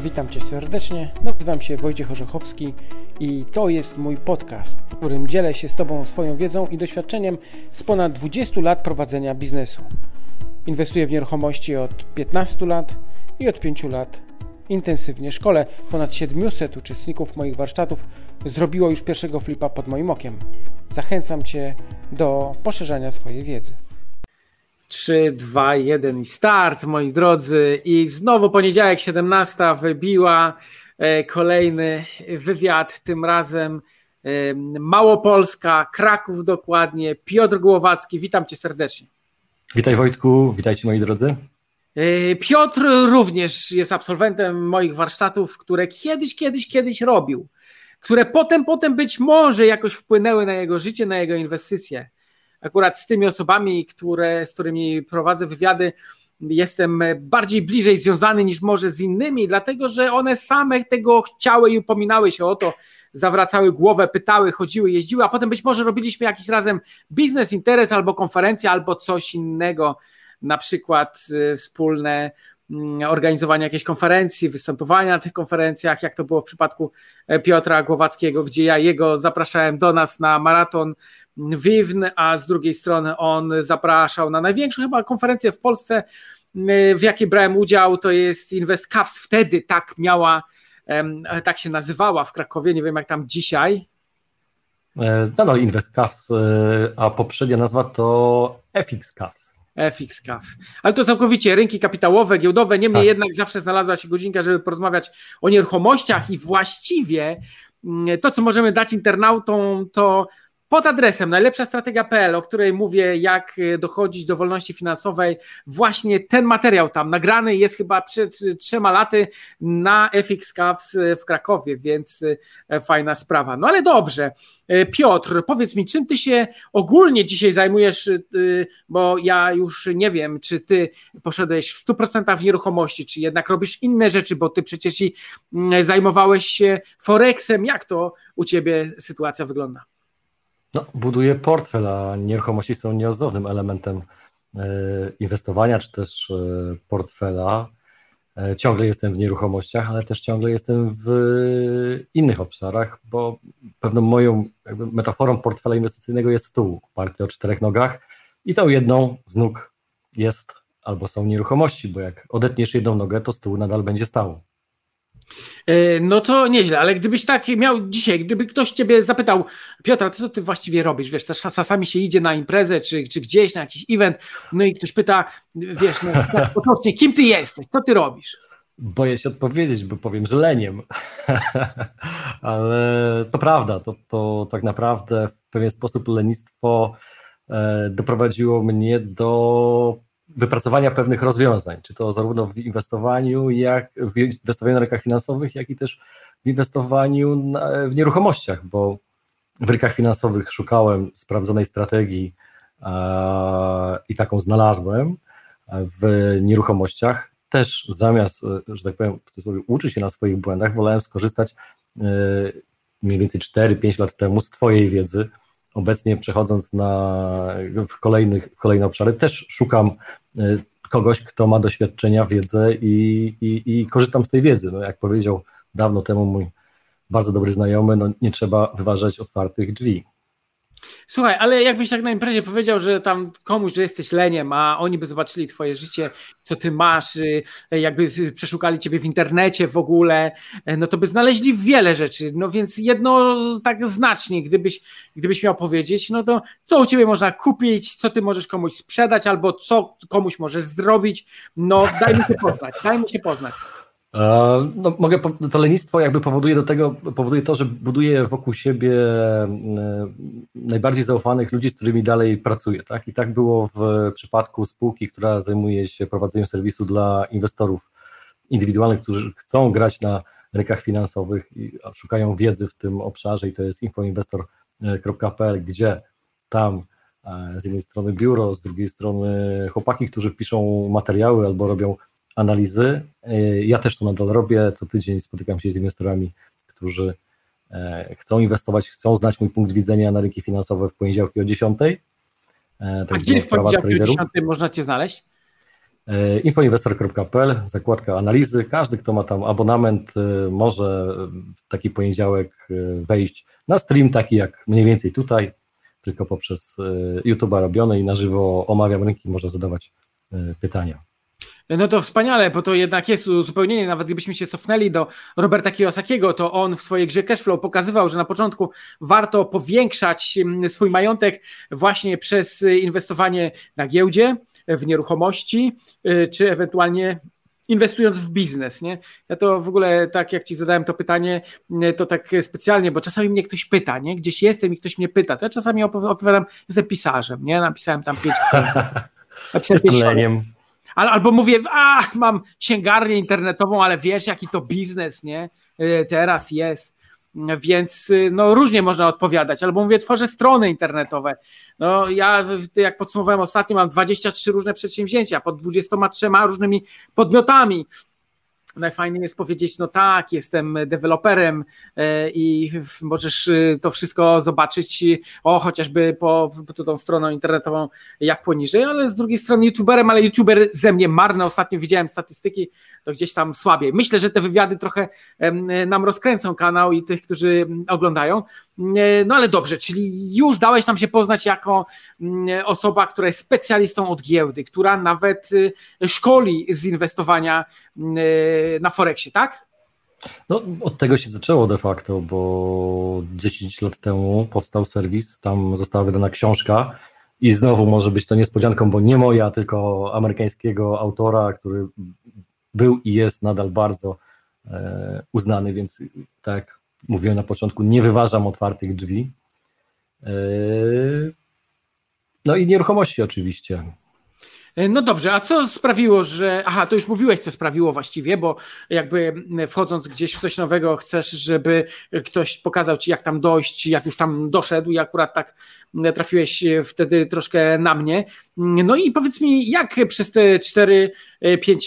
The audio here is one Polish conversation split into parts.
Witam Cię serdecznie. Nazywam się Wojciech Orzechowski i to jest mój podcast, w którym dzielę się z Tobą swoją wiedzą i doświadczeniem z ponad 20 lat prowadzenia biznesu. Inwestuję w nieruchomości od 15 lat i od 5 lat intensywnie szkole. Ponad 700 uczestników moich warsztatów zrobiło już pierwszego flipa pod moim okiem. Zachęcam Cię do poszerzania swojej wiedzy. 3, 2, 1 i start, moi drodzy. I znowu poniedziałek 17 wybiła e, kolejny wywiad, tym razem e, Małopolska, Kraków dokładnie, Piotr Głowacki. Witam cię serdecznie. Witaj Wojtku, witajcie moi drodzy. E, Piotr również jest absolwentem moich warsztatów, które kiedyś, kiedyś, kiedyś robił, które potem, potem być może jakoś wpłynęły na jego życie, na jego inwestycje akurat z tymi osobami, które, z którymi prowadzę wywiady, jestem bardziej bliżej związany niż może z innymi, dlatego że one same tego chciały i upominały się o to, zawracały głowę, pytały, chodziły, jeździły, a potem być może robiliśmy jakiś razem biznes, interes albo konferencję, albo coś innego, na przykład y, wspólne mm, organizowanie jakiejś konferencji, występowania na tych konferencjach, jak to było w przypadku e, Piotra Głowackiego, gdzie ja jego zapraszałem do nas na maraton Wiwn, a z drugiej strony on zapraszał na największą chyba konferencję w Polsce, w jakiej brałem udział, to jest Invest Caps. Wtedy tak miała, tak się nazywała w Krakowie, nie wiem jak tam dzisiaj. E, nadal Invest Caps, e, a poprzednia nazwa to FX Caps. FX Caps. Ale to całkowicie rynki kapitałowe, giełdowe, niemniej tak. jednak zawsze znalazła się godzinka, żeby porozmawiać o nieruchomościach i właściwie mm, to, co możemy dać internautom, to pod adresem najlepsza strategia.pl, o której mówię, jak e, dochodzić do wolności finansowej, właśnie ten materiał tam nagrany jest chyba przed trzema laty na FX Caps e, w Krakowie, więc e, fajna sprawa. No ale dobrze, Piotr, powiedz mi, czym ty się ogólnie dzisiaj zajmujesz, bo ja już nie wiem, czy ty poszedłeś w 100% w nieruchomości, czy jednak robisz inne rzeczy, bo ty przecież i zajmowałeś się Forexem. Jak to u ciebie sytuacja wygląda? No, buduję portfel, a nieruchomości są nieodzownym elementem e, inwestowania czy też e, portfela. E, ciągle jestem w nieruchomościach, ale też ciągle jestem w innych obszarach, bo pewną moją metaforą portfela inwestycyjnego jest stół oparty o czterech nogach i tą jedną z nóg jest albo są nieruchomości, bo jak odetniesz jedną nogę, to stół nadal będzie stał. E, no to nieźle, ale gdybyś tak miał dzisiaj, gdyby ktoś ciebie zapytał, Piotra, co ty właściwie robisz? Wiesz, czasami się idzie na imprezę, czy, czy gdzieś na jakiś event, no i ktoś pyta, wiesz, no, tak potocznie, kim ty jesteś, co ty robisz? Boję się odpowiedzieć, bo powiem, że leniem. ale to prawda, to, to tak naprawdę w pewien sposób lenistwo e, doprowadziło mnie do wypracowania pewnych rozwiązań, czy to zarówno w inwestowaniu, jak w inwestowaniu na rynkach finansowych, jak i też w inwestowaniu na, w nieruchomościach, bo w rynkach finansowych szukałem sprawdzonej strategii a, i taką znalazłem. W nieruchomościach też zamiast, że tak powiem, uczyć się na swoich błędach, wolałem skorzystać e, mniej więcej 4-5 lat temu z Twojej wiedzy, obecnie przechodząc na, w, kolejnych, w kolejne obszary, też szukam y, kogoś, kto ma doświadczenia, wiedzę i, i, i korzystam z tej wiedzy. No, jak powiedział dawno temu mój bardzo dobry znajomy, no, nie trzeba wyważać otwartych drzwi. Słuchaj, ale jakbyś tak na imprezie powiedział, że tam komuś, że jesteś leniem, a oni by zobaczyli twoje życie, co ty masz, y, jakby przeszukali ciebie w internecie w ogóle, y, no to by znaleźli wiele rzeczy. No więc jedno tak znacznie, gdybyś, gdybyś miał powiedzieć, no to co u ciebie można kupić, co ty możesz komuś sprzedać, albo co komuś możesz zrobić, no daj mi się poznać, daj mi się poznać. E, no, mogę, to lenistwo jakby powoduje do tego, powoduje to, że buduję wokół siebie e, najbardziej zaufanych ludzi, z którymi dalej pracuję. Tak? I tak było w przypadku spółki, która zajmuje się prowadzeniem serwisu dla inwestorów indywidualnych, którzy chcą grać na rynkach finansowych i szukają wiedzy w tym obszarze i to jest infoinvestor.pl, gdzie tam e, z jednej strony biuro, z drugiej strony chłopaki, którzy piszą materiały albo robią analizy. E, ja też to nadal robię. Co tydzień spotykam się z inwestorami, którzy e, chcą inwestować, chcą znać mój punkt widzenia na rynki finansowe w poniedziałki o 10. E, A gdzie w poniedziałki o 10 można Cię znaleźć? infoinwestor.pl, zakładka analizy. Każdy, kto ma tam abonament, może w taki poniedziałek wejść na stream, taki jak mniej więcej tutaj, tylko poprzez YouTube'a robione i na żywo omawiam rynki, można zadawać pytania. No to wspaniale, bo to jednak jest uzupełnienie. Nawet gdybyśmy się cofnęli do Roberta Kiyosakiego, to on w swojej grze Cashflow pokazywał, że na początku warto powiększać mm, swój majątek właśnie przez inwestowanie na giełdzie, w nieruchomości, y, czy ewentualnie inwestując w biznes, nie? Ja to w ogóle tak jak ci zadałem to pytanie, y, to tak specjalnie, bo czasami mnie ktoś pyta, nie? Gdzieś jestem i ktoś mnie pyta, to ja czasami opowiadam, jestem pisarzem, nie? Napisałem tam pięć Napisałem pięć Albo mówię, a mam księgarnię internetową, ale wiesz, jaki to biznes, nie? Y, teraz jest. Więc y, no, różnie można odpowiadać. Albo mówię, tworzę strony internetowe. No, ja, jak podsumowałem ostatnio, mam 23 różne przedsięwzięcia pod 23 różnymi podmiotami najfajniej jest powiedzieć, no tak, jestem deweloperem e, i możesz e, to wszystko zobaczyć, o chociażby po, po tą stroną internetową jak poniżej, ale z drugiej strony youtuberem, ale youtuber ze mnie marny, ostatnio widziałem statystyki, to gdzieś tam słabiej. Myślę, że te wywiady trochę nam rozkręcą kanał i tych, którzy oglądają, no ale dobrze, czyli już dałeś nam się poznać jako mm, osoba, która jest specjalistą od giełdy, która nawet y, szkoli z inwestowania mm, na Forexie, tak? No, od tego się zaczęło de facto, bo 10 lat temu powstał serwis, tam została wydana książka i znowu może być to niespodzianką, bo nie moja, tylko amerykańskiego autora, który był i jest nadal bardzo e, uznany, więc tak mówiłem na początku, nie wyważam otwartych drzwi. Yy, no i nieruchomości oczywiście. E, no dobrze, a co sprawiło, że. Aha, to już mówiłeś, co sprawiło właściwie, bo jakby wchodząc gdzieś w coś nowego, chcesz, żeby ktoś pokazał ci, jak tam dojść, jak już tam doszedł, i akurat tak trafiłeś wtedy troszkę na mnie. No i powiedz mi, jak przez te 4-5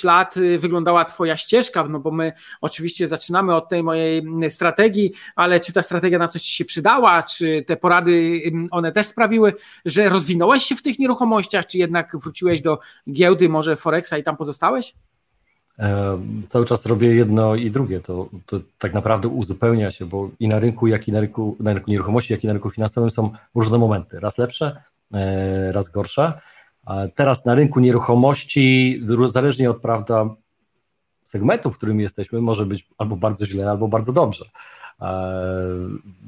lat wyglądała Twoja ścieżka? No bo my oczywiście zaczynamy od tej mojej strategii, ale czy ta strategia na coś Ci się przydała? Czy te porady one też sprawiły, że rozwinąłeś się w tych nieruchomościach, czy jednak wróciłeś do giełdy, może Forexa i tam pozostałeś? E, cały czas robię jedno i drugie. To, to tak naprawdę uzupełnia się, bo i na rynku, jak i na rynku, na rynku nieruchomości, jak i na rynku finansowym są różne momenty. Raz lepsze, e, raz gorsze. Teraz na rynku nieruchomości, zależnie od prawda, segmentu, w którym jesteśmy, może być albo bardzo źle, albo bardzo dobrze. E,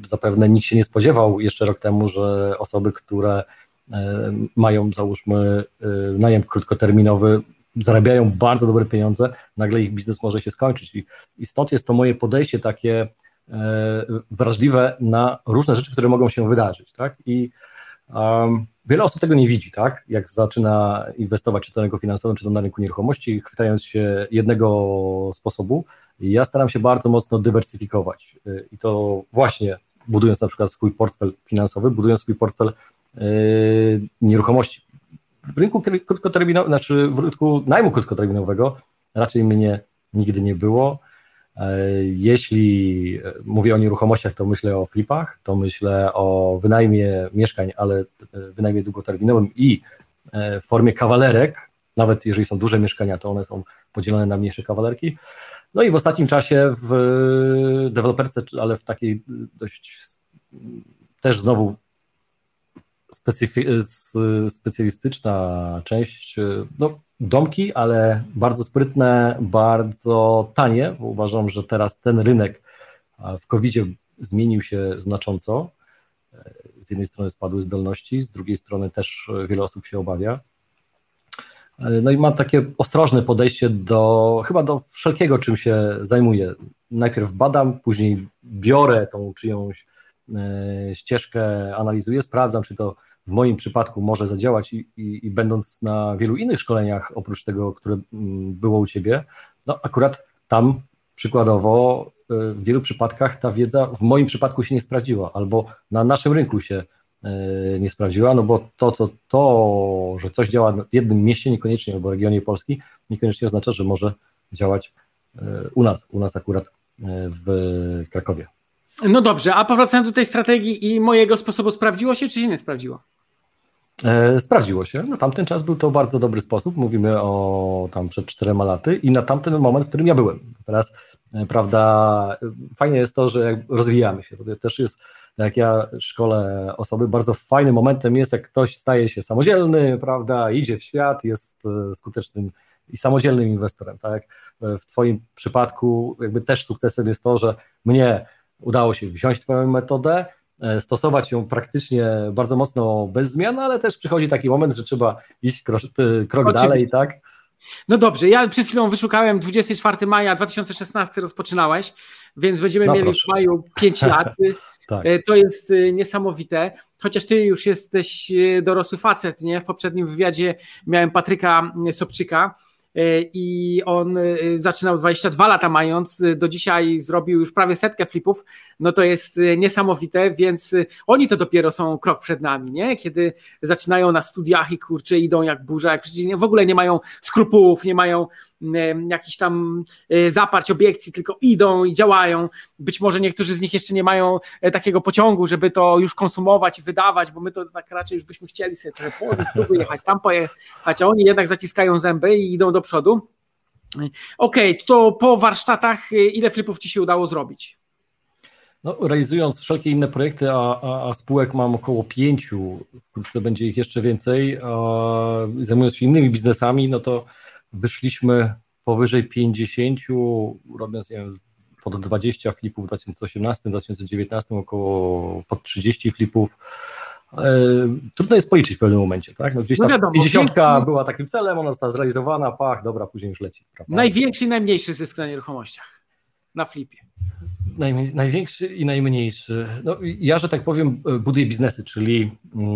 zapewne nikt się nie spodziewał jeszcze rok temu, że osoby, które mają załóżmy najem krótkoterminowy, zarabiają bardzo dobre pieniądze, nagle ich biznes może się skończyć. I, stąd jest to moje podejście takie e, wrażliwe na różne rzeczy, które mogą się wydarzyć. Tak? I um, wiele osób tego nie widzi, tak? jak zaczyna inwestować czy to na rynku finansowym, czy to na rynku nieruchomości, chwytając się jednego sposobu. Ja staram się bardzo mocno dywersyfikować e, i to właśnie budując na przykład swój portfel finansowy, budując swój portfel nieruchomości w rynku krótkoterminowym, znaczy w rynku najmu krótkoterminowego raczej mnie nigdy nie było. E, jeśli mówię o nieruchomościach, to myślę o flipach, to myślę o wynajmie mieszkań, ale e, wynajmie długoterminowym i e, w formie kawalerek, nawet jeżeli są duże mieszkania, to one są podzielone na mniejsze kawalerki. No i w ostatnim czasie w deweloperce, ale w takiej dość też znowu specjalistyczna część, no domki, ale bardzo sprytne, bardzo tanie, uważam, że teraz ten rynek w covid zmienił się znacząco. Z jednej strony spadły zdolności, z drugiej strony też wiele osób się obawia. No i mam takie ostrożne podejście do chyba do wszelkiego, czym się zajmuję. Najpierw badam, później biorę tą czyjąś ścieżkę analizuję, sprawdzam, czy to w moim przypadku może zadziałać i, i, i, będąc na wielu innych szkoleniach, oprócz tego, które mm, było u Ciebie, no akurat tam przykładowo e, w wielu przypadkach ta wiedza w moim przypadku się nie sprawdziła, albo na naszym rynku się e, nie sprawdziła, no bo to, co, to, że coś działa w jednym mieście niekoniecznie, albo regionie Polski, niekoniecznie oznacza, że może działać u nas, u nas akurat w Krakowie. No dobrze, a powracając do tej strategii i mojego sposobu, sprawdziło się, czy się nie sprawdziło? E, sprawdziło się. Na tamten czas był to bardzo dobry sposób. Mówimy o tam przed czterema laty i na tamten moment, w którym ja byłem. Teraz, e, prawda, fajnie jest to, że rozwijamy się. To też jest, jak ja szkole osoby, bardzo fajnym momentem jest, jak ktoś staje się samodzielny, prawda, idzie w świat, jest e, skutecznym i samodzielnym inwestorem. Tak? W Twoim przypadku jakby też sukcesem jest to, że mnie udało się wziąć Twoją metodę, E, stosować ją praktycznie bardzo mocno bez zmian, ale też przychodzi taki moment, że trzeba iść krok, krok dalej, tak? No dobrze, ja przed chwilą wyszukałem 24 maja 2016 rozpoczynałeś, więc będziemy no mieli proszę. w maju 5 lat. tak. E, to jest e, niesamowite, chociaż ty już jesteś dorosły facet, nie? W poprzednim wywiadzie miałem Patryka Sobczyka, E, i on e, zaczynał 22 lata mając, do dzisiaj zrobił już prawie setkę flipów, no to jest e, niesamowite, więc oni to dopiero są krok przed nami, nie? Kiedy zaczynają na studiach i kurczę idą jak burza, jak w ogóle nie mają skrupułów, nie mają jakichś tam zaparć obiekcji, tylko idą i działają. Być może niektórzy z nich jeszcze nie mają takiego pociągu, żeby to już konsumować i wydawać, bo my to tak raczej już byśmy chcieli sobie trochę położyć, tu jechać, tam pojechać, a oni jednak zaciskają zęby i idą do do przodu. Okej, okay, to po warsztatach y, ile flipów Ci się udało zrobić? No, realizując wszelkie inne projekty, a, a, a, spółek mam około pięciu, wkrótce będzie ich jeszcze więcej, zajmując się innymi biznesami, no to wyszliśmy powyżej 50, robiąc nie wiem, pod 20 flipów w 2018, 2019, około pod 30 flipów. E, trudno jest policzyć w pewnym momencie, tak? No gdzieś no wiadomo, 50 była takim celem, ona została zrealizowana, pach, dobra, później już leci. Prawda? Największy i najmniejszy zysk na nieruchomościach, na flipie. Największy i najmniejszy. No, ja, że tak powiem, buduję biznesy, czyli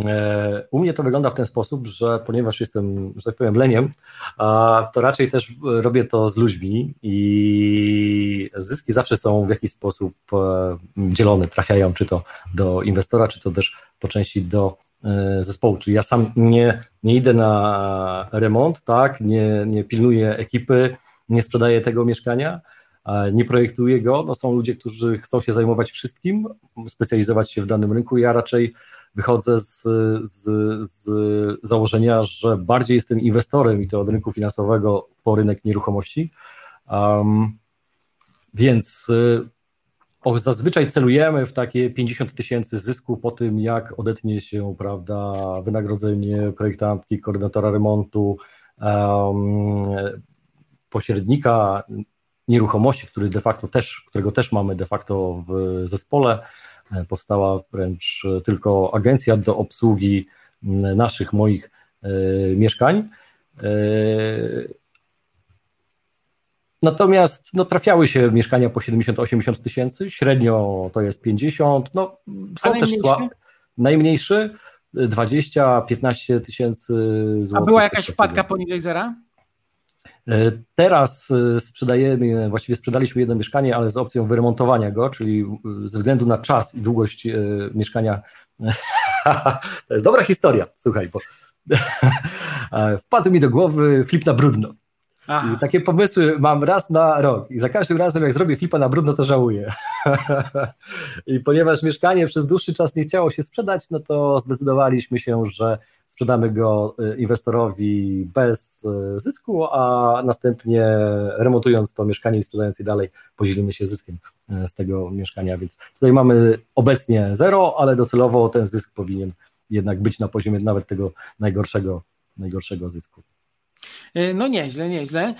e, u mnie to wygląda w ten sposób, że ponieważ jestem, że tak powiem, leniem, a to raczej też robię to z ludźmi i zyski zawsze są w jakiś sposób e, dzielone, trafiają czy to do inwestora, czy to też po części do e, zespołu. Czyli ja sam nie, nie idę na remont, tak, nie, nie pilnuję ekipy, nie sprzedaję tego mieszkania, nie projektuję go. No są ludzie, którzy chcą się zajmować wszystkim, specjalizować się w danym rynku. Ja raczej wychodzę z, z, z założenia, że bardziej jestem inwestorem i to od rynku finansowego po rynek nieruchomości. Um, więc o, zazwyczaj celujemy w takie 50 tysięcy zysku po tym, jak odetnie się prawda, wynagrodzenie projektantki, koordynatora remontu, um, pośrednika nieruchomości, który de facto też, którego też mamy de facto w zespole. E, powstała wręcz tylko agencja do obsługi naszych, moich e, mieszkań. E, Natomiast no, trafiały się mieszkania po 70-80 tysięcy, średnio to jest 50. No, są też słabe. Najmniejszy 20-15 tysięcy złotych. A była jakaś wpadka poniżej zera? E, teraz e, sprzedajemy, właściwie sprzedaliśmy jedno mieszkanie, ale z opcją wyremontowania go, czyli e, ze względu na czas i długość mieszkania. to jest dobra historia, słuchaj, bo wpadł mi do głowy flip na brudno. I takie pomysły mam raz na rok i za każdym razem jak zrobię flipa na brudno, to żałuję. I ponieważ mieszkanie przez dłuższy czas nie chciało się sprzedać, no to zdecydowaliśmy się, że sprzedamy go y, inwestorowi bez y, zysku, a następnie remontując to mieszkanie i sprzedając je dalej, podzielimy się zyskiem y, z tego mieszkania. Więc tutaj mamy obecnie zero, ale docelowo ten zysk powinien jednak być na poziomie nawet tego najgorszego, najgorszego zysku. E, no nieźle, nieźle.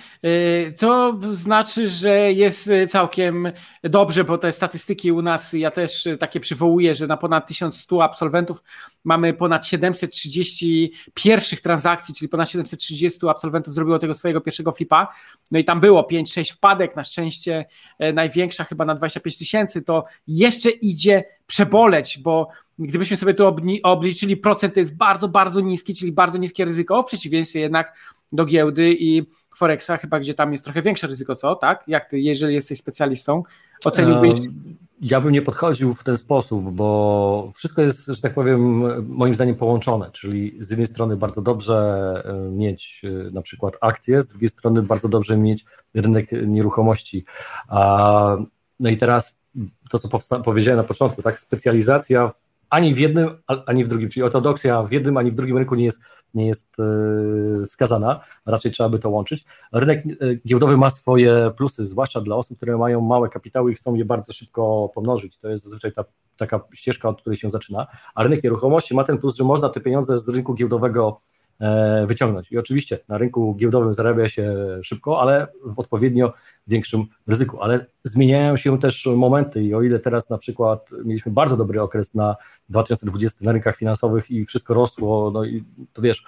Co e, znaczy, że jest całkiem dobrze, bo te statystyki u nas, ja też takie przywołuję, że na ponad 1100 absolwentów mamy ponad 730 pierwszych transakcji, czyli ponad 730 absolwentów zrobiło tego swojego pierwszego flipa. No i tam było 5-6 wpadek, na szczęście e, największa chyba na 25 tysięcy, to jeszcze idzie przeboleć, bo gdybyśmy sobie tu obliczyli procent, to jest bardzo, bardzo niski, czyli bardzo niskie ryzyko, w przeciwieństwie jednak do giełdy i Forexa, chyba gdzie tam jest trochę większe ryzyko, co? Tak? Jak ty, jeżeli jesteś specjalistą, oceniłbyś... Ja bym nie podchodził w ten sposób, bo wszystko jest, że tak powiem, moim zdaniem połączone, czyli z jednej strony bardzo dobrze e, mieć e, na przykład akcje, z drugiej strony bardzo dobrze mieć rynek nieruchomości. No i teraz to, co powiedziałem na początku, tak, specjalizacja ani w jednym, ani w drugim, czyli ortodoksja w jednym, ani w drugim rynku nie jest, nie jest e, wskazana, raczej trzeba by to łączyć. Rynek e, giełdowy ma swoje plusy, zwłaszcza dla osób, które mają małe kapitały i chcą je bardzo szybko pomnożyć. To jest zazwyczaj ta, taka ścieżka, od której się zaczyna, a rynek nieruchomości ma ten plus, że można te pieniądze z rynku giełdowego wyciągnąć. I oczywiście na rynku giełdowym zarabia się szybko, ale w odpowiednio większym ryzyku. Ale zmieniają się też momenty i o ile teraz na przykład mieliśmy bardzo dobry okres na 2020 na rynkach finansowych i wszystko rosło, no i to wiesz,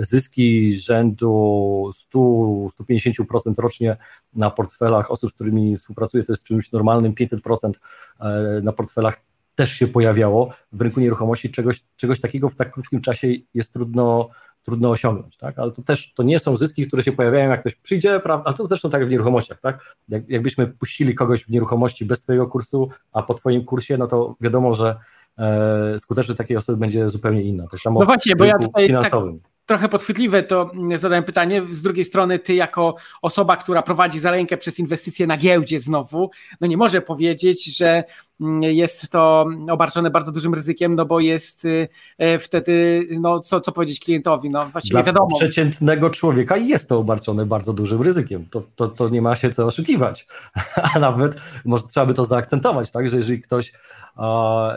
zyski rzędu 100-150% rocznie na portfelach osób, z którymi współpracuję, to jest czymś normalnym, 500% e, na portfelach też się pojawiało w rynku nieruchomości, czegoś, czegoś takiego w tak krótkim czasie jest trudno, trudno osiągnąć, tak? Ale to też to nie są zyski, które się pojawiają, jak ktoś przyjdzie, prawda? Ale to zresztą tak w nieruchomościach, tak? Jak, jakbyśmy puścili kogoś w nieruchomości bez twojego kursu, a po twoim kursie, no to wiadomo, że e, skuteczność takiej osoby będzie zupełnie inna. Tak samo no właśnie, bo ja tutaj tak finansowym. Tak trochę podchwytliwe to zadałem pytanie. Z drugiej strony, ty jako osoba, która prowadzi za rękę przez inwestycje na giełdzie znowu, no nie może powiedzieć, że mm, jest to obarczone bardzo dużym ryzykiem, no bo jest y, e, wtedy, no co, co powiedzieć klientowi, no właściwie Dla wiadomo. przeciętnego człowieka jest to obarczone bardzo dużym ryzykiem, to, to, to nie ma się co oszukiwać, a nawet może trzeba by to zaakcentować, tak, że jeżeli ktoś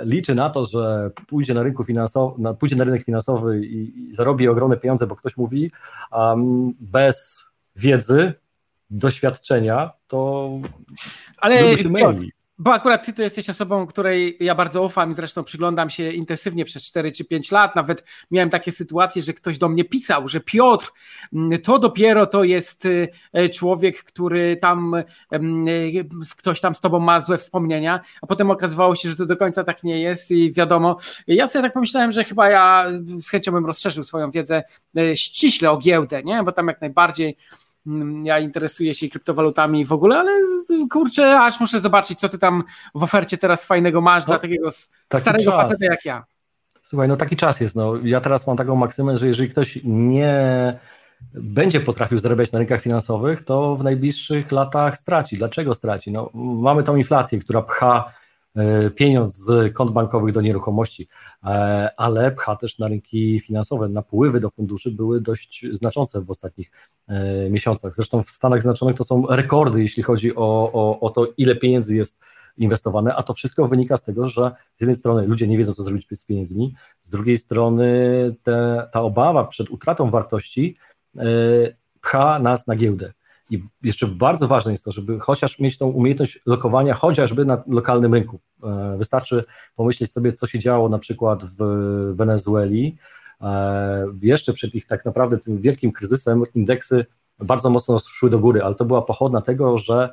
liczy na to, że pójdzie na, rynku finansowy, na, pójdzie na rynek finansowy i, i zarobi ogromne pieniądze, bo ktoś mówi, um, bez wiedzy, doświadczenia, to ale się myli. Bo akurat ty to jesteś osobą, której ja bardzo ufam i zresztą przyglądam się intensywnie przez 4 czy 5 lat. Nawet miałem takie sytuacje, że ktoś do mnie pisał, że Piotr, mm, to dopiero to jest y, e, człowiek, który tam, mm, y, ktoś tam z tobą ma złe wspomnienia, a potem okazywało się, że to do końca tak nie jest i wiadomo. Ja sobie tak pomyślałem, że chyba ja z chęcią bym rozszerzył swoją wiedzę e, ściśle o giełdę, nie? bo tam jak najbardziej ja interesuję się kryptowalutami w ogóle, ale kurczę, aż muszę zobaczyć, co ty tam w ofercie teraz fajnego masz no, dla takiego starego czas. faceta jak ja. Słuchaj, no taki czas jest. No. Ja teraz mam taką maksymę, że jeżeli ktoś nie będzie potrafił zarabiać na rynkach finansowych, to w najbliższych latach straci. Dlaczego straci? No, mamy tą inflację, która pcha pieniądz z kont bankowych do nieruchomości, e, ale pcha też na rynki finansowe. Napływy do funduszy były dość znaczące w ostatnich e, miesiącach. Zresztą w Stanach Zjednoczonych to są rekordy, jeśli chodzi o, o, o to, ile pieniędzy jest inwestowane, a to wszystko wynika z tego, że z jednej strony ludzie nie wiedzą, co zrobić z pieniędzmi, z drugiej strony te, ta obawa przed utratą wartości pcha nas na giełdę. I jeszcze bardzo ważne jest to, żeby chociaż mieć tą umiejętność lokowania chociażby na lokalnym rynku. E, wystarczy pomyśleć sobie, co się działo na przykład w Wenezueli. E, jeszcze przed ich tak naprawdę tym wielkim kryzysem indeksy bardzo mocno szły do góry, ale to była pochodna tego, że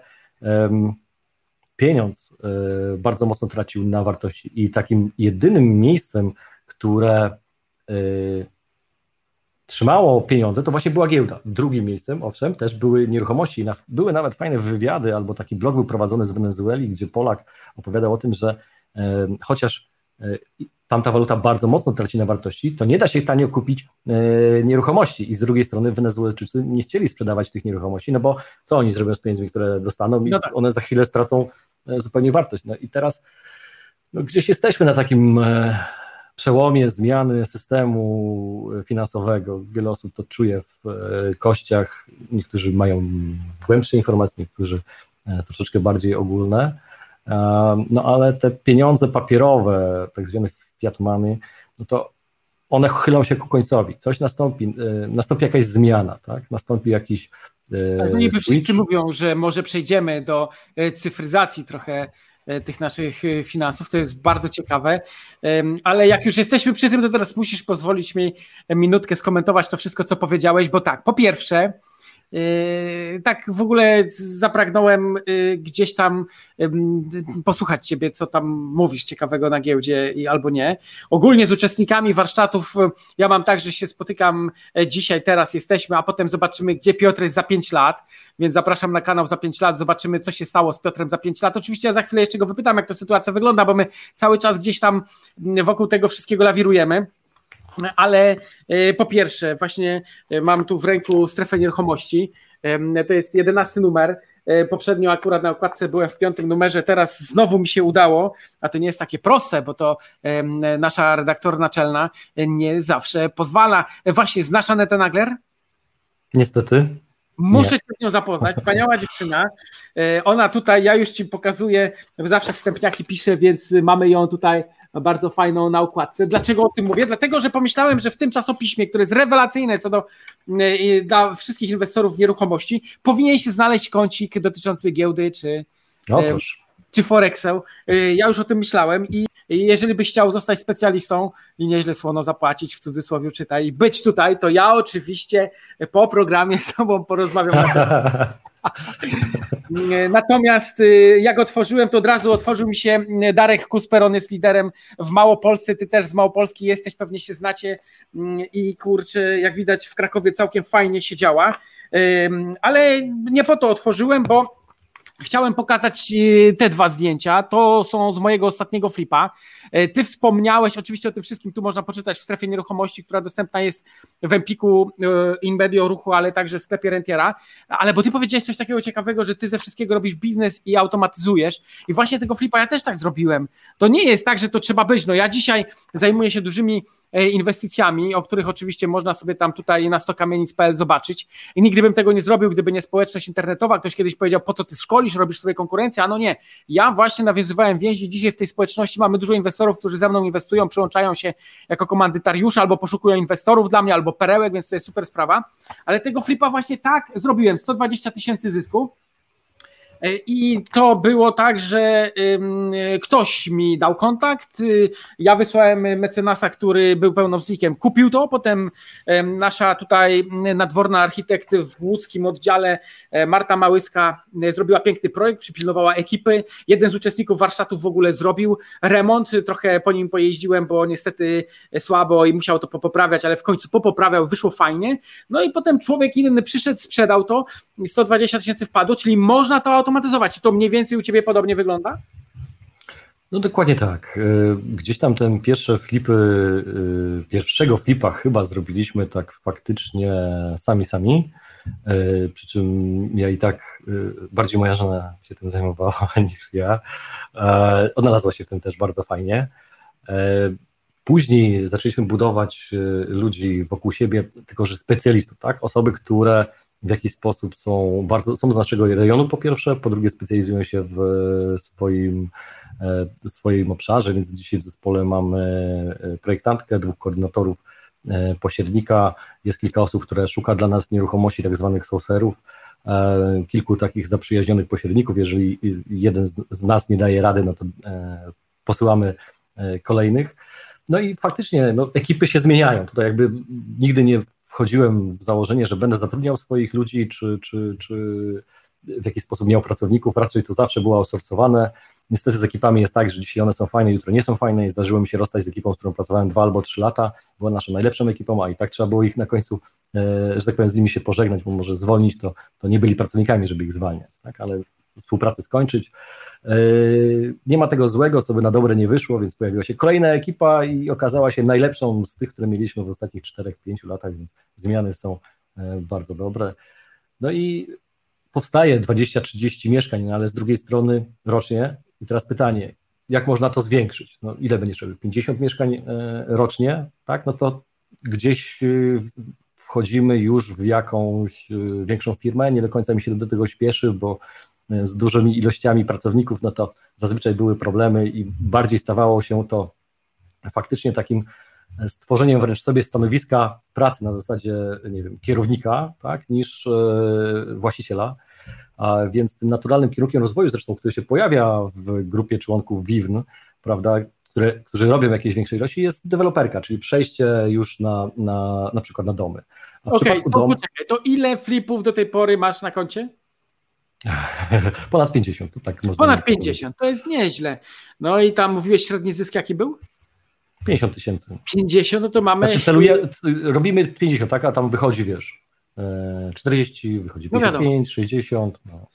pieniądz e, bardzo mocno tracił na wartości i takim jedynym miejscem, które trzymało pieniądze, to właśnie była giełda. Drugim miejscem, owszem, też były nieruchomości. Były nawet fajne wywiady, albo taki blog był prowadzony z Wenezueli, gdzie Polak opowiadał o tym, że e, chociaż e, tamta waluta bardzo mocno traci na wartości, to nie da się tanio kupić e, nieruchomości. I z drugiej strony Wenezuelczycy nie chcieli sprzedawać tych nieruchomości, no bo co oni zrobią z pieniędzmi, które dostaną i no tak. one za chwilę stracą e, zupełnie wartość. No i teraz no, gdzieś jesteśmy na takim e, przełomie zmiany systemu finansowego. Wiele osób to czuje w e, kościach. Niektórzy mają głębsze informacje, niektórzy e, troszeczkę bardziej ogólne. E, no ale te pieniądze papierowe, tak zwane fiat money, no to one chylą się ku końcowi. Coś nastąpi, nastąpi jakaś zmiana, tak? Nastąpi jakiś. No niby wszyscy mówią, że może przejdziemy do cyfryzacji trochę tych naszych e, finansów. To jest bardzo ciekawe. Ale jak już jesteśmy przy tym, to teraz musisz pozwolić mi minutkę skomentować to wszystko, co powiedziałeś, bo tak, po pierwsze, tak w ogóle zapragnąłem yy, gdzieś tam posłuchać ciebie, co tam mówisz ciekawego na giełdzie albo nie. Ogólnie z uczestnikami warsztatów ja mam tak, że się spotykam e, dzisiaj, teraz jesteśmy, a potem zobaczymy, gdzie Piotr jest za 5 lat, więc zapraszam na kanał za 5 lat, zobaczymy, co się stało z Piotrem za 5 lat. Oczywiście ja za chwilę jeszcze go wypytam, jak to sytuacja wygląda, bo my cały czas gdzieś tam wokół tego wszystkiego lawirujemy ale e, po pierwsze, właśnie e, mam tu w ręku strefę nieruchomości. To jest jedenasty numer. poprzednio akurat na okładce byłem w piątym numerze, teraz znowu mi się udało, a to nie jest takie proste, bo to nasza redaktor naczelna nie zawsze pozwala. Właśnie, znasz Anetę Nagler? Niestety. Muszę się z nią zapoznać, wspaniała dziewczyna. Ona tutaj, ja już ci pokazuję, zawsze wstępniaki piszę, więc mamy ją tutaj bardzo fajną na układce. Dlaczego o tym mówię? Dlatego, że pomyślałem, że w tym czasopiśmie, które jest rewelacyjne co do e, dla wszystkich inwestorów w nieruchomości, powinien się znaleźć kącik dotyczący giełdy czy, Otóż. E, czy Forexu. E, ja już o tym myślałem i jeżeli byś chciał zostać specjalistą i nieźle słono zapłacić, w cudzysłowie czytaj, być tutaj, to ja oczywiście po programie z tobą porozmawiam na. Natomiast y, jak otworzyłem, to od razu otworzył mi się y, Darek Kusper, on jest liderem w Małopolsce, ty też z Małopolski jesteś, pewnie się znacie. Mm, i kurczę, jak widać w Krakowie całkiem fajnie się działa, ale nie po to otworzyłem, bo Chciałem pokazać y, te dwa zdjęcia. To są z mojego ostatniego flipa. E, ty wspomniałeś oczywiście o tym wszystkim, tu można poczytać w strefie nieruchomości, która dostępna jest w Empiku e, InMedio Ruchu, ale także w sklepie Rentiera. Ale bo ty powiedziałeś coś takiego ciekawego, że ty ze wszystkiego robisz biznes i automatyzujesz. I właśnie tego flipa ja też tak zrobiłem. To nie jest tak, że to trzeba być. No ja dzisiaj zajmuję się dużymi e, inwestycjami, o których oczywiście można sobie tam tutaj na stokamienic.pl zobaczyć. I nigdy bym tego nie zrobił, gdyby nie społeczność internetowa. Ktoś kiedyś powiedział, po co ty szkolisz, robisz sobie konkurencję, a no nie. Ja właśnie nawiązywałem więzi. Dzisiaj w tej społeczności mamy dużo inwestorów, inwestorów, którzy ze mną inwestują, przyłączają się jako komandytariusze albo poszukują inwestorów dla mnie, albo perełek, więc to jest super sprawa. Ale tego flipa właśnie tak zrobiłem, 120 tysięcy zysku. E, I to było tak, że ktoś mi dał kontakt. Y, ja wysłałem mecenasa, który był pełnomocnikiem, kupił to. Potem nasza tutaj nadworna architekt w łódzkim oddziale, e, Marta Małyska, e, zrobiła piękny projekt, przypilnowała ekipy. Jeden z uczestników warsztatów w ogóle zrobił remont. Trochę po nim pojeździłem, bo niestety słabo i musiał to poprawiać, ale w końcu popoprawiał, wyszło fajnie. No i potem człowiek inny przyszedł, sprzedał to. 120 tysięcy wpadło, czyli można to automatyzować. Czy to mniej więcej u Ciebie podobnie wygląda? No dokładnie tak. E, gdzieś tam ten pierwsze flipy, e, pierwszego flipa chyba zrobiliśmy tak faktycznie sami sami. E, przy czym ja i tak bardziej moja żona się tym zajmowała niż ja. Odnalazła się w tym też bardzo fajnie. Później zaczęliśmy budować ludzi wokół siebie, tylko że specjalistów, tak? Osoby, które w jaki sposób są bardzo, są z naszego rejonu po pierwsze, po drugie specjalizują się w swoim, e, w swoim obszarze, więc dzisiaj w zespole mamy e, projektantkę, dwóch koordynatorów, e, pośrednika, jest kilka osób, które szuka dla nas nieruchomości, tak zwanych sourcerów, kilku takich zaprzyjaźnionych pośredników, jeżeli jeden z nas nie daje rady, no to posyłamy kolejnych. No i faktycznie no, ekipy się zmieniają. Tutaj jakby nigdy nie wchodziłem w założenie, że będę zatrudniał swoich ludzi, czy, czy, czy w jakiś sposób miał pracowników, raczej to zawsze było outsourcowane. Niestety z ekipami jest tak, że dzisiaj one są fajne, jutro nie są fajne i zdarzyło mi się rozstać z ekipą, z którą pracowałem dwa albo trzy lata, była naszą najlepszą ekipą, a i tak trzeba było ich na końcu, e, że tak powiem, z nimi się pożegnać, bo może zwolnić, to, to nie byli pracownikami, żeby ich zwalniać, tak? ale współpracę skończyć. E, nie ma tego złego, co by na dobre nie wyszło, więc pojawiła się kolejna ekipa i okazała się najlepszą z tych, które mieliśmy w ostatnich 4-5 latach, więc zmiany są e, bardzo dobre. No i powstaje 20-30 mieszkań, no ale z drugiej strony rocznie. I teraz pytanie, jak można to zwiększyć? No, ile będziesz robił? 50 mieszkań e, rocznie, tak? No to gdzieś wchodzimy już w jakąś większą firmę. Nie do końca mi się do tego śpieszy, bo z dużymi ilościami pracowników, no to zazwyczaj były problemy i bardziej stawało się to faktycznie takim stworzeniem wręcz sobie stanowiska pracy na zasadzie, nie wiem, kierownika, tak, niż e, właściciela. A więc tym naturalnym kierunkiem rozwoju, zresztą, który się pojawia w grupie członków WIWN, prawda, które, którzy robią jakieś większej ilości, jest deweloperka, czyli przejście już na, na, na przykład na domy. Okej, okay, to, dom... to ile flipów do tej pory masz na koncie? Ponad 50, to tak można Ponad 50, to jest nieźle. No i tam mówiłeś średni zysk jaki był? 50 tysięcy. 50, no to mamy... Znaczy celuje, robimy 50, tak, a tam wychodzi, wiesz, 40, e, wychodzi 55, no 60, no.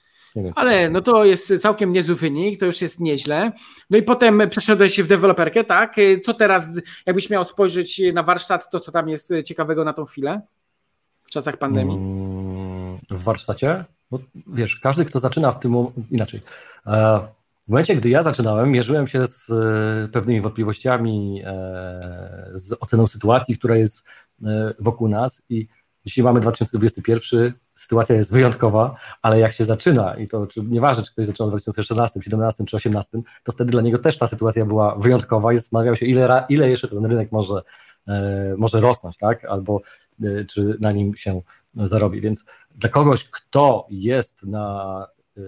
Ale no to jest całkiem niezły wynik, to już jest nieźle. No i potem przeszedłeś w deweloperkę, tak? Co teraz, jakbyś miał spojrzeć na warsztat, to co tam jest ciekawego na tą chwilę w czasach pandemii? Mm, w warsztacie? Bo wiesz, każdy, kto zaczyna w tym inaczej. E, w momencie, gdy ja zaczynałem, mierzyłem się z e, pewnymi wątpliwościami, e, z oceną sytuacji, która jest wokół nas i Dzisiaj mamy 2021, sytuacja jest wyjątkowa, ale jak się zaczyna, i to czy, nieważne, czy ktoś zaczął w 2016, 2017 czy 2018, to wtedy dla niego też ta sytuacja była wyjątkowa i zastanawiał się, ile, ile jeszcze ten rynek może, e, może rosnąć, tak? albo e, czy na nim się zarobi. Więc dla kogoś, kto jest na e,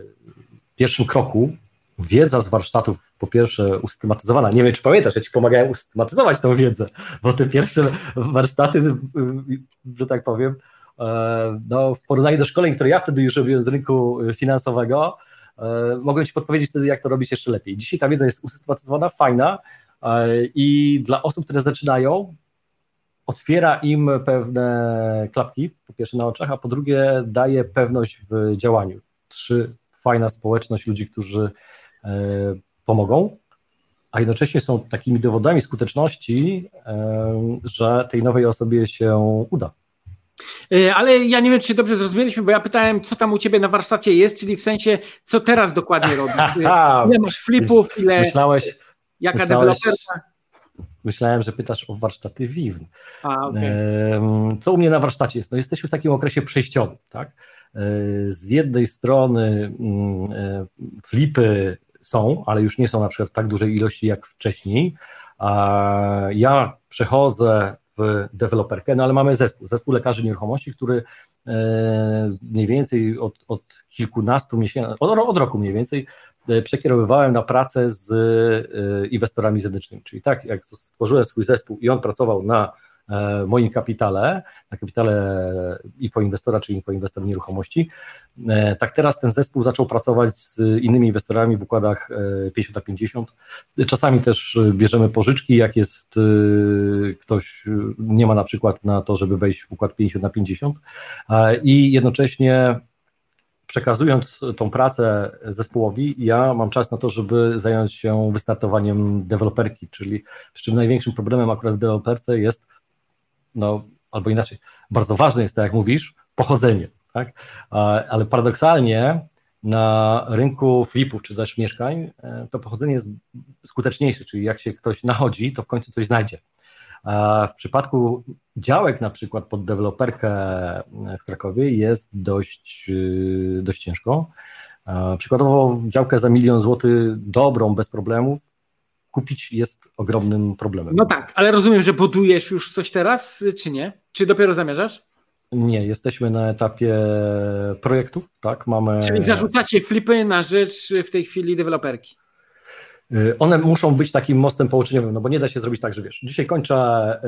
pierwszym kroku, wiedza z warsztatów po pierwsze usystematyzowana. Nie wiem, czy pamiętasz, ja ci pomagałem usystematyzować tą wiedzę, bo te pierwsze warsztaty, że tak powiem, e, no, w porównaniu do szkoleń, które ja wtedy już robiłem z rynku finansowego, e, mogłem ci podpowiedzieć wtedy, jak to robić jeszcze lepiej. Dzisiaj ta wiedza jest usystematyzowana, fajna e, i dla osób, które zaczynają, otwiera im pewne klapki, po pierwsze na oczach, a po drugie daje pewność w działaniu. Trzy, fajna społeczność ludzi, którzy pomogą, a jednocześnie są takimi dowodami skuteczności, że tej nowej osobie się uda. E, ale ja nie wiem, czy dobrze zrozumieliśmy, bo ja pytałem, co tam u ciebie na warsztacie jest, czyli w sensie, co teraz dokładnie robisz. Ile masz flipów, ile. Myślałeś. Jaka myślałeś, deweloperka? Myślałem, że pytasz o warsztaty Vivn. A, okay. Co u mnie na warsztacie jest? No jesteśmy w takim okresie przejściowym, tak? E, z jednej strony mm, e, flipy są, ale już nie są na przykład w tak dużej ilości jak wcześniej. Ja przechodzę w deweloperkę, no ale mamy zespół, zespół lekarzy nieruchomości, który e, mniej więcej od, od kilkunastu miesięcy, od, od roku mniej więcej przekierowywałem na pracę z e, inwestorami zewnętrznymi. Czyli tak, jak stworzyłem swój zespół i on pracował na E, moim kapitale, na kapitale infoinwestora czy infoinwestor nieruchomości. E, tak teraz ten zespół zaczął pracować z innymi inwestorami w układach 50 na 50. Czasami też bierzemy pożyczki, jak jest e, ktoś nie ma na przykład na to, żeby wejść w układ 50 na 50 i jednocześnie przekazując tą pracę zespołowi, ja mam czas na to, żeby zająć się wystartowaniem deweloperki, czyli przy czym największym problemem akurat w deweloperce jest no albo inaczej, bardzo ważne jest, tak jak mówisz, pochodzenie, tak? Ale paradoksalnie na rynku flipów czy też mieszkań e, to pochodzenie jest skuteczniejsze, czyli jak się ktoś nachodzi, to w końcu coś znajdzie. W przypadku działek na przykład pod deweloperkę w Krakowie jest dość, e, dość ciężko. Przykładowo działkę za milion złotych dobrą, bez problemów kupić jest ogromnym problemem. No tak, ale rozumiem, że budujesz już coś teraz, czy nie? Czy dopiero zamierzasz? Nie, jesteśmy na etapie projektów, tak? Mamy... Czyli zarzucacie flipy na rzecz w tej chwili deweloperki. Y, one muszą być takim mostem połączeniowym, no bo nie da się zrobić tak, że wiesz, dzisiaj kończę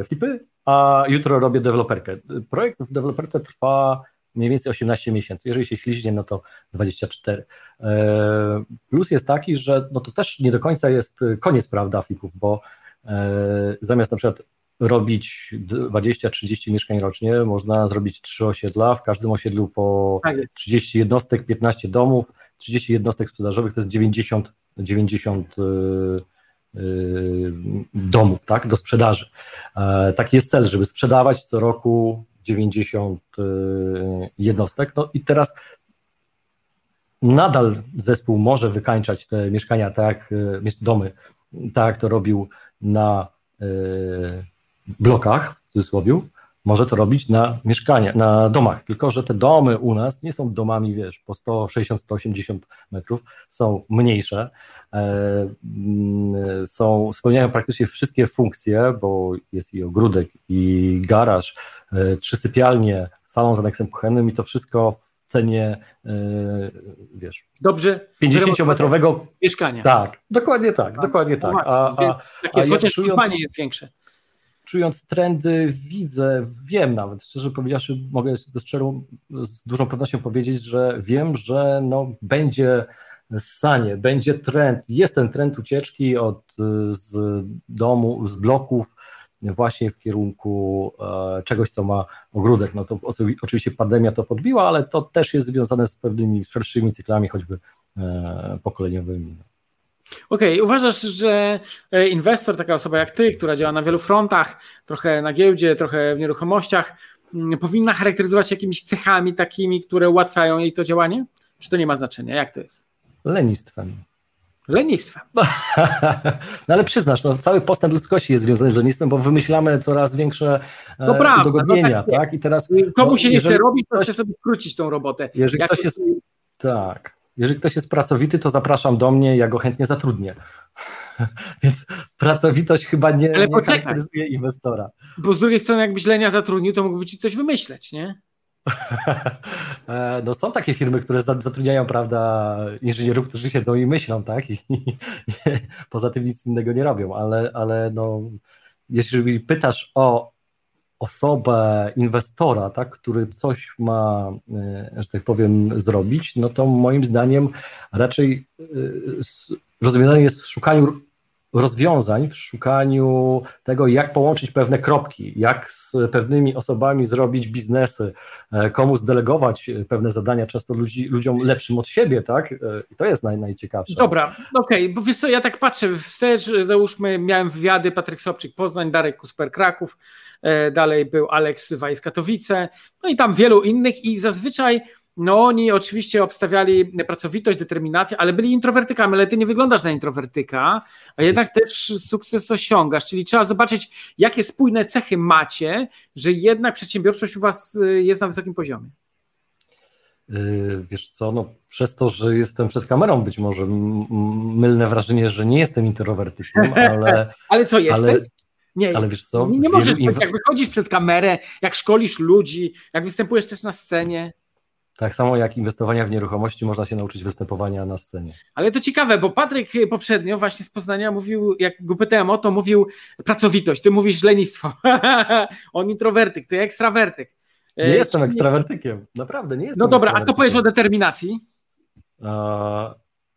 y, flipy, a jutro robię deweloperkę. Projekt w deweloperce trwa mniej więcej 18 miesięcy. Jeżeli się śliźnie, no to 24. E, plus jest taki, że no to też nie do końca jest koniec prawda flipów, bo zamiast na przykład robić 20-30 mieszkań rocznie, można zrobić trzy osiedla, w każdym osiedlu po 30 tak jednostek, 15 domów, 30 jednostek sprzedażowych to jest 90, 90 domów tak, do sprzedaży. E, taki jest cel, żeby sprzedawać co roku 90 y, jednostek. No i teraz nadal zespół może wykańczać te mieszkania, tak y, domy, tak jak to robił na y, blokach, w cudzysłowie, może to robić na mieszkaniach, na domach, tylko że te domy u nas nie są domami, wiesz, po 160-180 metrów, są mniejsze, e, mm, są, spełniają praktycznie wszystkie funkcje, bo jest i ogródek, i garaż, e, trzy sypialnie, salon z aneksem kuchennym i to wszystko w cenie, e, wiesz, dobrze. 50-metrowego mieszkania. Tak, dokładnie tak, tak. Dokładnie. Tak. A, a, a, jest, chociaż czując, jest większe czując trendy, widzę, wiem nawet, szczerze powiedziawszy, mogę ze szczerą, z dużą pewnością powiedzieć, że wiem, że no, będzie sanie, będzie trend, jest ten trend ucieczki od z domu, z bloków właśnie w kierunku e, czegoś, co ma ogródek. No to oczywiście pandemia to podbiła, ale to też jest związane z pewnymi szerszymi cyklami, choćby e, pokoleniowymi. Okej, okay. uważasz, że inwestor, taka osoba jak ty, która działa na wielu frontach, trochę na giełdzie, trochę w nieruchomościach, mm, powinna charakteryzować się jakimiś cechami takimi, które ułatwiają jej to działanie? Czy to nie ma znaczenia? Jak to jest? Lenistwem. Lenistwem. No ale przyznasz, no, cały postęp ludzkości jest związany z lenistwem, bo wymyślamy coraz większe e, no prawda, udogodnienia, no tak, tak, I teraz. Komu się nie chce robić, to chce sobie skrócić tą robotę. Jeżeli Jak ktoś jest. Tak. Jeżeli ktoś jest pracowity, to zapraszam do mnie, ja go chętnie zatrudnię. Więc pracowitość chyba nie, Ale nie charakteryzuje inwestora. Bo z drugiej strony, jakbyś Lenia zatrudnił, to mógłby ci coś wymyśleć, nie? E, no są takie firmy, które zatrudniają, prawda, inżynierów, którzy siedzą i myślą, tak? I, i poza tym nic innego nie robią, ale, ale no, jeżeli pytasz o osobę, inwestora, tak, który coś ma, e, że tak powiem, zrobić, no to moim zdaniem raczej e, rozwiązanie jest w szukaniu rozwiązań, w szukaniu tego, jak połączyć pewne kropki, jak z pewnymi osobami zrobić biznesy, e, komu zdelegować pewne zadania, często ludzi, ludziom lepszym od siebie, tak? I to jest naj, najciekawsze. Dobra, okej, okay. bo wiesz co, ja tak patrzę wstecz, załóżmy, miałem wywiady, Patryk Sobczyk Poznań, Darek Kusper Kraków, dalej był Aleks Wajs Katowice, no i tam wielu innych i zazwyczaj no oni oczywiście obstawiali pracowitość, determinację, ale byli introwertykami, ale ty nie wyglądasz na introwertyka, a jednak też sukces osiągasz, czyli trzeba zobaczyć, jakie spójne cechy macie, że jednak przedsiębiorczość u was y, jest na wysokim poziomie. Y, wiesz co, no przez to, że jestem przed kamerą, być może mylne wrażenie, że nie jestem introwertykiem, ale... ale co, jesteś? Ale... Nie, ale wiesz co? Nie, nie możesz, jak wychodzisz przed kamerę, jak szkolisz ludzi, jak występujesz też na scenie. Tak samo jak inwestowania w nieruchomości można się nauczyć występowania na scenie. Ale to ciekawe, bo Patryk poprzednio właśnie z Poznania mówił, jak go pytałem o to, mówił pracowitość, ty mówisz lenistwo. On introwertyk, ty ekstrawertyk. Nie e, jestem ekstrawertykiem, naprawdę nie jestem. No dobra, a to powiesz o determinacji?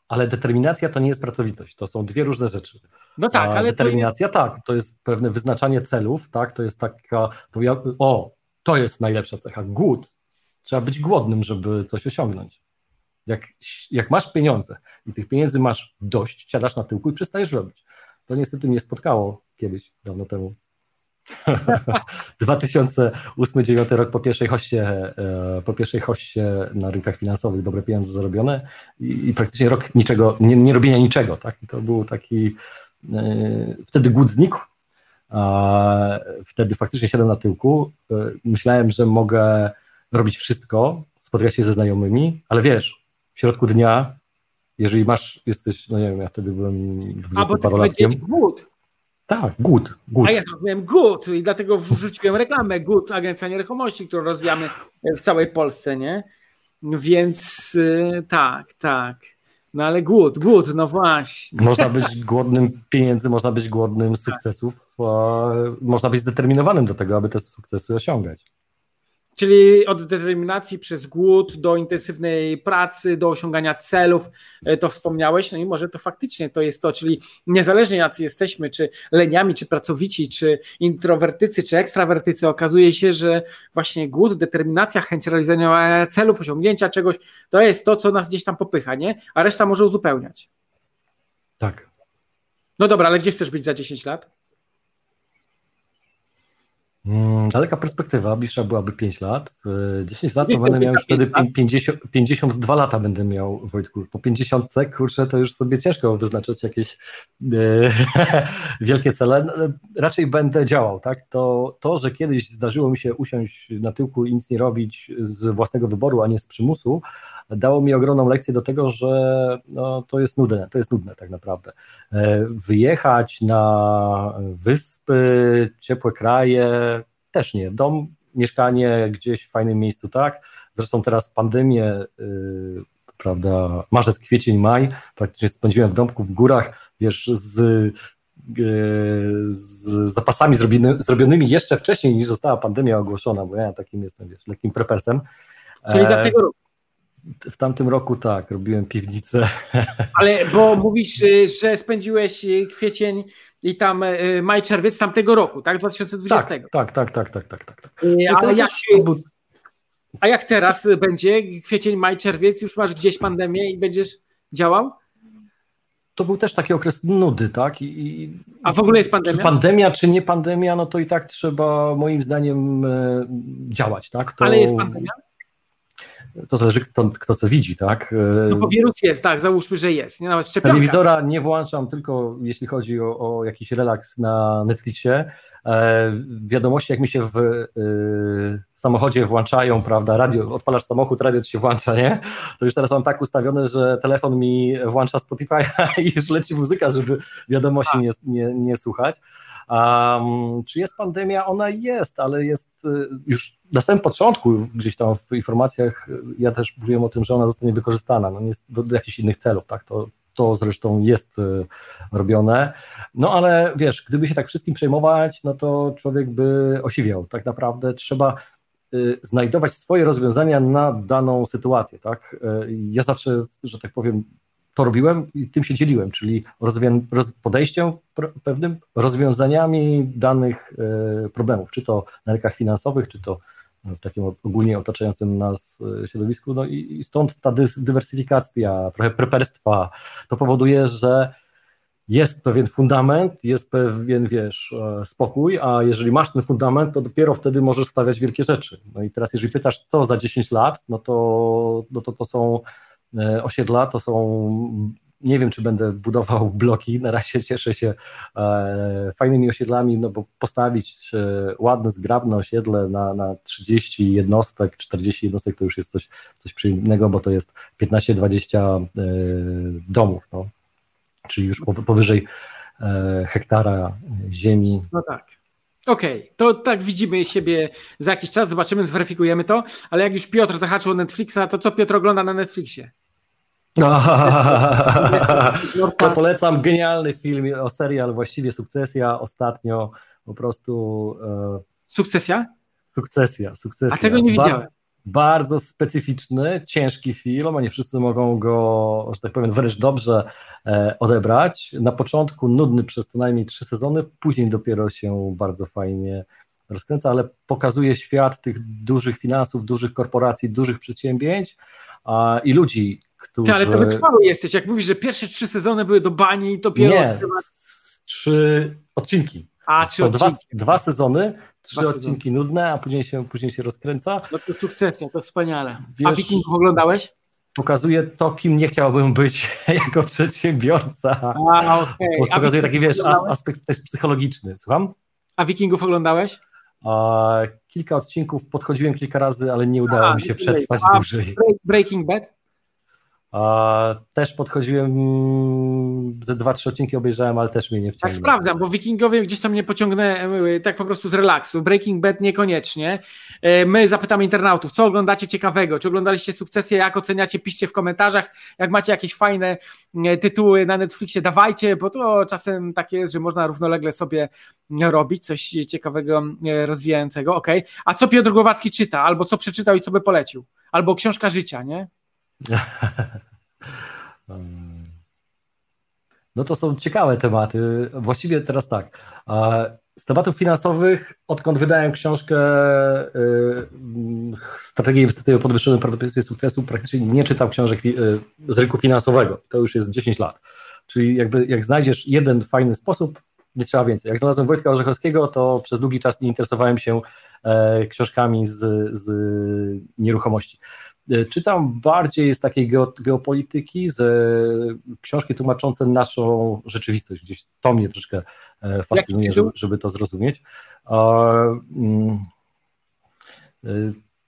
ale determinacja to nie jest pracowitość, to są dwie różne rzeczy. No tak, ale determinacja to... tak, to jest pewne wyznaczanie celów, tak, to jest taka, to ja, o, to jest najlepsza cecha, good, Trzeba być głodnym, żeby coś osiągnąć. Jak, jak masz pieniądze i tych pieniędzy masz dość, siadasz na tyłku i przestajesz robić. To niestety mnie spotkało kiedyś, dawno temu. 2008-2009 rok po pierwszej hoście, e, po pierwszej hoście na rynkach finansowych, dobre pieniądze zarobione i, i praktycznie rok niczego, nie, nie, robienia niczego. Tak? I to był taki, yy, wtedy głód znikł, a wtedy faktycznie siadłem na tyłku. Yy, myślałem, że mogę robić wszystko, spotykać się ze znajomymi, ale wiesz, w środku dnia, jeżeli masz, jesteś, no nie wiem, ja wtedy byłem 20 parolatkiem. głód. Tak, głód, głód. A ja zrozumiałem głód i dlatego wrzuciłem reklamę głód, agencja nieruchomości, którą rozwijamy w całej Polsce, nie? Więc yy, tak, tak. No ale głód, głód, no właśnie. Można być głodnym pieniędzy, można być głodnym sukcesów, można być zdeterminowanym do tego, aby te sukcesy osiągać. Czyli od determinacji przez głód do intensywnej pracy, do osiągania celów, e, to wspomniałeś, no i może to faktycznie to jest to, czyli niezależnie jacy jesteśmy, czy leniami, czy pracowici, czy introwertycy, czy ekstrawertycy, okazuje się, że właśnie głód, determinacja, chęć realizowania celów, osiągnięcia czegoś, to jest to, co nas gdzieś tam popycha, nie? A reszta może uzupełniać. Tak. No dobra, ale gdzie chcesz być za 10 lat? Mm, daleka perspektywa, bliższa byłaby 5 lat. 10 lat to będę miał już wtedy 50, 52 lata będę miał, Wojtku. Po 50, kurczę, to już sobie ciężko wyznaczyć jakieś e, wielkie cele. No, raczej będę działał, tak? To, to, że kiedyś zdarzyło mi się usiąść na tyłku i nic nie robić z własnego wyboru, a nie z przymusu, dało mi ogromną lekcję do tego, że no, to jest nudne, to jest nudne tak naprawdę. E, wyjechać na wyspy, ciepłe kraje, też nie. Dom, mieszkanie gdzieś w fajnym miejscu, tak. Zresztą teraz pandemię, yy, prawda, marzec, kwiecień, maj, praktycznie spędziłem w domku w górach, wiesz, z, yy, z zapasami zrobiony, zrobionymi jeszcze wcześniej niż została pandemia ogłoszona, bo ja takim jestem, wiesz, lekkim prepersem. Czyli tego roku. W tamtym roku tak, robiłem piwnicę. Ale bo mówisz, y, że spędziłeś y, kwiecień i tam y, maj, czerwiec tamtego roku, tak? 2020. Tak, tak, tak, tak, tak, tak. tak. A, jak, a jak teraz będzie kwiecień, maj, czerwiec, już masz gdzieś pandemię i będziesz działał? to był też taki okres nudy, tak? I, A w ogóle jest pandemia? Czy pandemia, czy nie pandemia, no to i tak trzeba moim zdaniem e, działać, tak? To, Ale jest pandemia? To zależy kto, kto co widzi, tak? No bo wirus jest, tak, załóżmy, że jest. Nie? Nawet szczepionka. Telewizora nie włączam tylko jeśli chodzi o, o jakiś relaks na Netflixie. E, wiadomości, jak mi się w e, samochodzie włączają, prawda, radio, odpalasz samochód, radio ci się włącza, nie? To już teraz mam tak ustawione, że telefon mi włącza Spotify i już leci muzyka, żeby wiadomości tak. nie, nie, nie słuchać. Um, czy jest pandemia? Ona jest, ale jest y, już na samym początku, gdzieś tam w informacjach, ja też mówiłem o tym, że ona zostanie wykorzystana no, nie do, do jakichś innych celów, tak? To, to zresztą jest y, robione. No ale wiesz, gdyby się tak wszystkim przejmować, no to człowiek by osiwiał. Tak naprawdę trzeba y, znajdować swoje rozwiązania na daną sytuację, tak? Ja zawsze, że tak powiem, to robiłem i tym się dzieliłem, czyli podejściem pewnym, rozwiązaniami danych e, problemów, czy to na rynkach finansowych, czy to w takim ogólnie otaczającym nas e, środowisku. No i, stąd ta dywersyfikacja, trochę preperstwa, to powoduje, że jest pewien fundament, jest pewien, wiesz, e, spokój, a jeżeli masz ten fundament, to dopiero wtedy możesz stawiać wielkie rzeczy. No i teraz, jeżeli pytasz, co za 10 lat, no to, no to, to są osiedla to są nie wiem, czy będę budował bloki. Na razie cieszę się e, fajnymi osiedlami, no bo postawić e, ładne, zgrabne osiedle na, na 30 jednostek, 40 jednostek to już jest coś, coś przyjemnego, bo to jest 15-20 domów, no. czyli już powyżej hektara ziemi. No tak. Okej, okay, to tak widzimy siebie za jakiś czas, zobaczymy, zweryfikujemy to, ale jak już Piotr zahaczył Netflixa, to co Piotr ogląda na Netflixie? to polecam genialny film o serial, właściwie sukcesja ostatnio po prostu. E, sukcesja? Sukcesja, sukcesja. A tego nie widziałem. Bardzo specyficzny, ciężki film, a nie wszyscy mogą go, że tak powiem, wręcz dobrze e, odebrać. Na początku nudny przez co najmniej trzy sezony, później dopiero się bardzo fajnie rozkręca, ale pokazuje świat tych dużych finansów, dużych korporacji, dużych przedsięwzięć a, i ludzi, którzy... Ty, ale to wytrwały jesteś, jak mówisz, że pierwsze trzy sezony były do bani i dopiero... Nie, trzy odcinki. A, trzy odcinki. Dwa, dwa sezony, trzy dwa odcinki sezony. nudne, a później się, później się rozkręca. No to sukcesja, to wspaniale. Wiesz, a Wikingów oglądałeś? Pokazuje to, kim nie chciałbym być jako przedsiębiorca. A, okay. Pokazuje taki, wiesz, aspekt też psychologiczny. Słucham? A Wikingów oglądałeś? A, kilka odcinków podchodziłem kilka razy, ale nie udało a, mi się przetrwać dłużej. Breaking Bad? A też podchodziłem, ze dwa, trzy odcinki obejrzałem, ale też mnie nie wciągnęło. Tak sprawdzam, bo Wikingowie gdzieś tam mnie pociągnęły tak po prostu z relaksu. Breaking Bad niekoniecznie. E, my zapytamy internautów, co oglądacie ciekawego? Czy oglądaliście sukcesję? Jak oceniacie? Piszcie w komentarzach. Jak macie jakieś fajne e, tytuły na Netflixie, dawajcie, bo to czasem tak jest, że można równolegle sobie robić coś ciekawego, e, rozwijającego. Ok. A co Piotr Głowacki czyta? Albo co przeczytał i co by polecił? Albo książka życia, nie? No to są ciekawe tematy. Właściwie teraz tak. Z tematów finansowych, odkąd wydałem książkę y, Strategia inwestycyjna o podwyższonym prawdopodobieństwie sukcesu, praktycznie nie czytam książek y, z rynku finansowego. To już jest 10 lat. Czyli jakby jak znajdziesz jeden fajny sposób, nie trzeba więcej. Jak znalazłem Wojtka Orzechowskiego, to przez długi czas nie interesowałem się e, książkami z, z nieruchomości. E, czytam bardziej z takiej geopolityki, z e, książki tłumaczące naszą rzeczywistość. Gdzieś to mnie troszkę e, fascynuje, żeby, żeby to zrozumieć. Mm,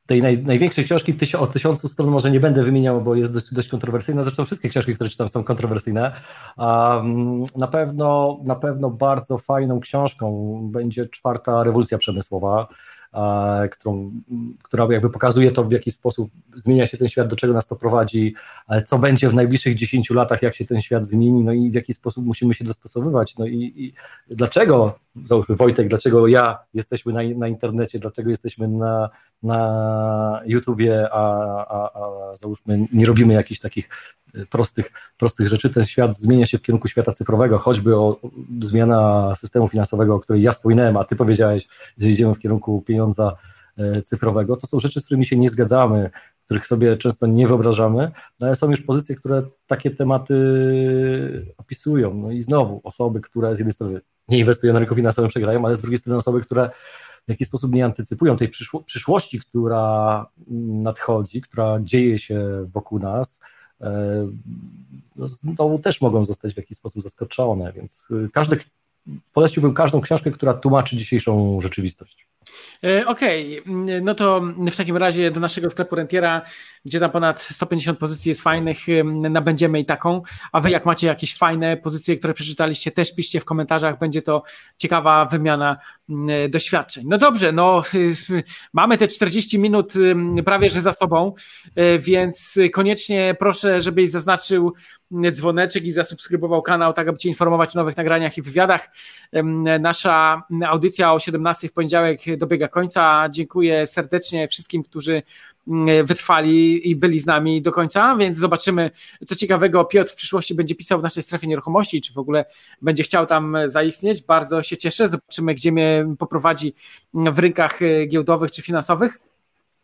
tej naj, największej książki o tysiącu stron może nie będę wymieniał, bo jest dość, dość kontrowersyjna. Zresztą wszystkie książki, które czytam są kontrowersyjne. Um, na, pewno, na pewno bardzo fajną książką będzie czwarta rewolucja przemysłowa którą, która jakby pokazuje to, w jaki sposób zmienia się ten świat, do czego nas to prowadzi, co będzie w najbliższych 10 latach, jak się ten świat zmieni, no i w jaki sposób musimy się dostosowywać. No i, i dlaczego, załóżmy Wojtek, dlaczego ja jesteśmy na, na internecie, dlaczego jesteśmy na, na YouTubie, a, a, a załóżmy nie robimy jakichś takich prostych, prostych rzeczy. Ten świat zmienia się w kierunku świata cyfrowego, choćby o zmiana systemu finansowego, o której ja wspominałem, a ty powiedziałeś, że idziemy w kierunku pieniądza e, cyfrowego. To są rzeczy, z którymi się nie zgadzamy. których sobie często nie wyobrażamy, no ale są już pozycje, które takie tematy opisują. No i znowu osoby, które z jednej strony nie inwestują na rynku finansowym, przegrają, ale z drugiej strony osoby, które w jakiś sposób nie antycypują tej przyszło przyszłości, która nadchodzi, która dzieje się wokół nas, no, znowu też mogą zostać w jakiś sposób zaskoczone, więc każdy, poleciłbym każdą książkę, która tłumaczy dzisiejszą rzeczywistość. E, okej, okay. no to w takim razie do naszego sklepu Rentiera, gdzie tam ponad 150 pozycji jest fajnych, nabędziemy i taką, a wy jak macie jakieś fajne pozycje, które przeczytaliście, też piszcie w komentarzach, będzie to ciekawa wymiana doświadczeń. No dobrze, no mamy te 40 minut prawie że za sobą, e, więc koniecznie proszę, żebyś zaznaczył dzwoneczek i zasubskrybował kanał, tak aby Cię informować o nowych nagraniach i wywiadach. Nasza audycja o 17 w poniedziałek dobiega końca. Dziękuję serdecznie wszystkim, którzy wytrwali i byli z nami do końca, więc zobaczymy, co ciekawego Piotr w przyszłości będzie pisał w naszej strefie nieruchomości, czy w ogóle będzie chciał tam zaistnieć. Bardzo się cieszę. Zobaczymy, gdzie mnie poprowadzi w rynkach e, giełdowych czy finansowych.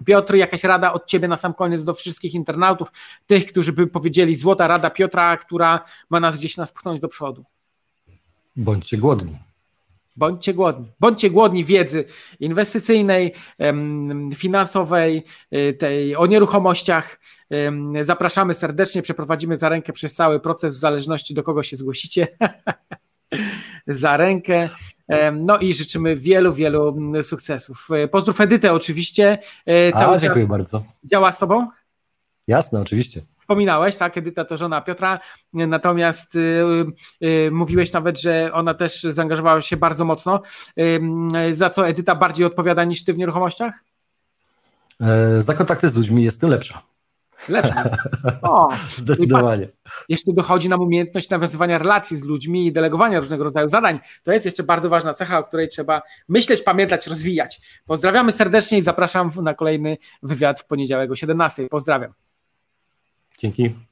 Piotr, jakaś rada od Ciebie na sam koniec do wszystkich internautów, tych, którzy by powiedzieli złota rada Piotra, która ma nas gdzieś nas pchnąć do przodu. Bądźcie głodni. Bądźcie głodni. Bądźcie głodni wiedzy inwestycyjnej, finansowej, y, tej o nieruchomościach. Zapraszamy serdecznie, przeprowadzimy za rękę przez cały proces, w zależności do kogo się zgłosicie. za rękę. No i życzymy wielu, wielu sukcesów. Pozdrów Edytę oczywiście. E, cały A, dziękuję bardzo. Działa z Tobą? Jasne, oczywiście wspominałeś, tak, Edyta to żona Piotra, natomiast y, y, mówiłeś nawet, że ona też zaangażowała się bardzo mocno. Y, za co Edyta bardziej odpowiada niż ty w nieruchomościach? E, za kontakty z ludźmi jestem lepsza. Lepsza. O, Zdecydowanie. jeszcze dochodzi nam umiejętność nawiązywania relacji z ludźmi i delegowania różnego rodzaju zadań. To jest jeszcze bardzo ważna cecha, o której trzeba myśleć, pamiętać, rozwijać. Pozdrawiamy serdecznie i zapraszam na kolejny wywiad w poniedziałek o 17. Pozdrawiam. Dzięki.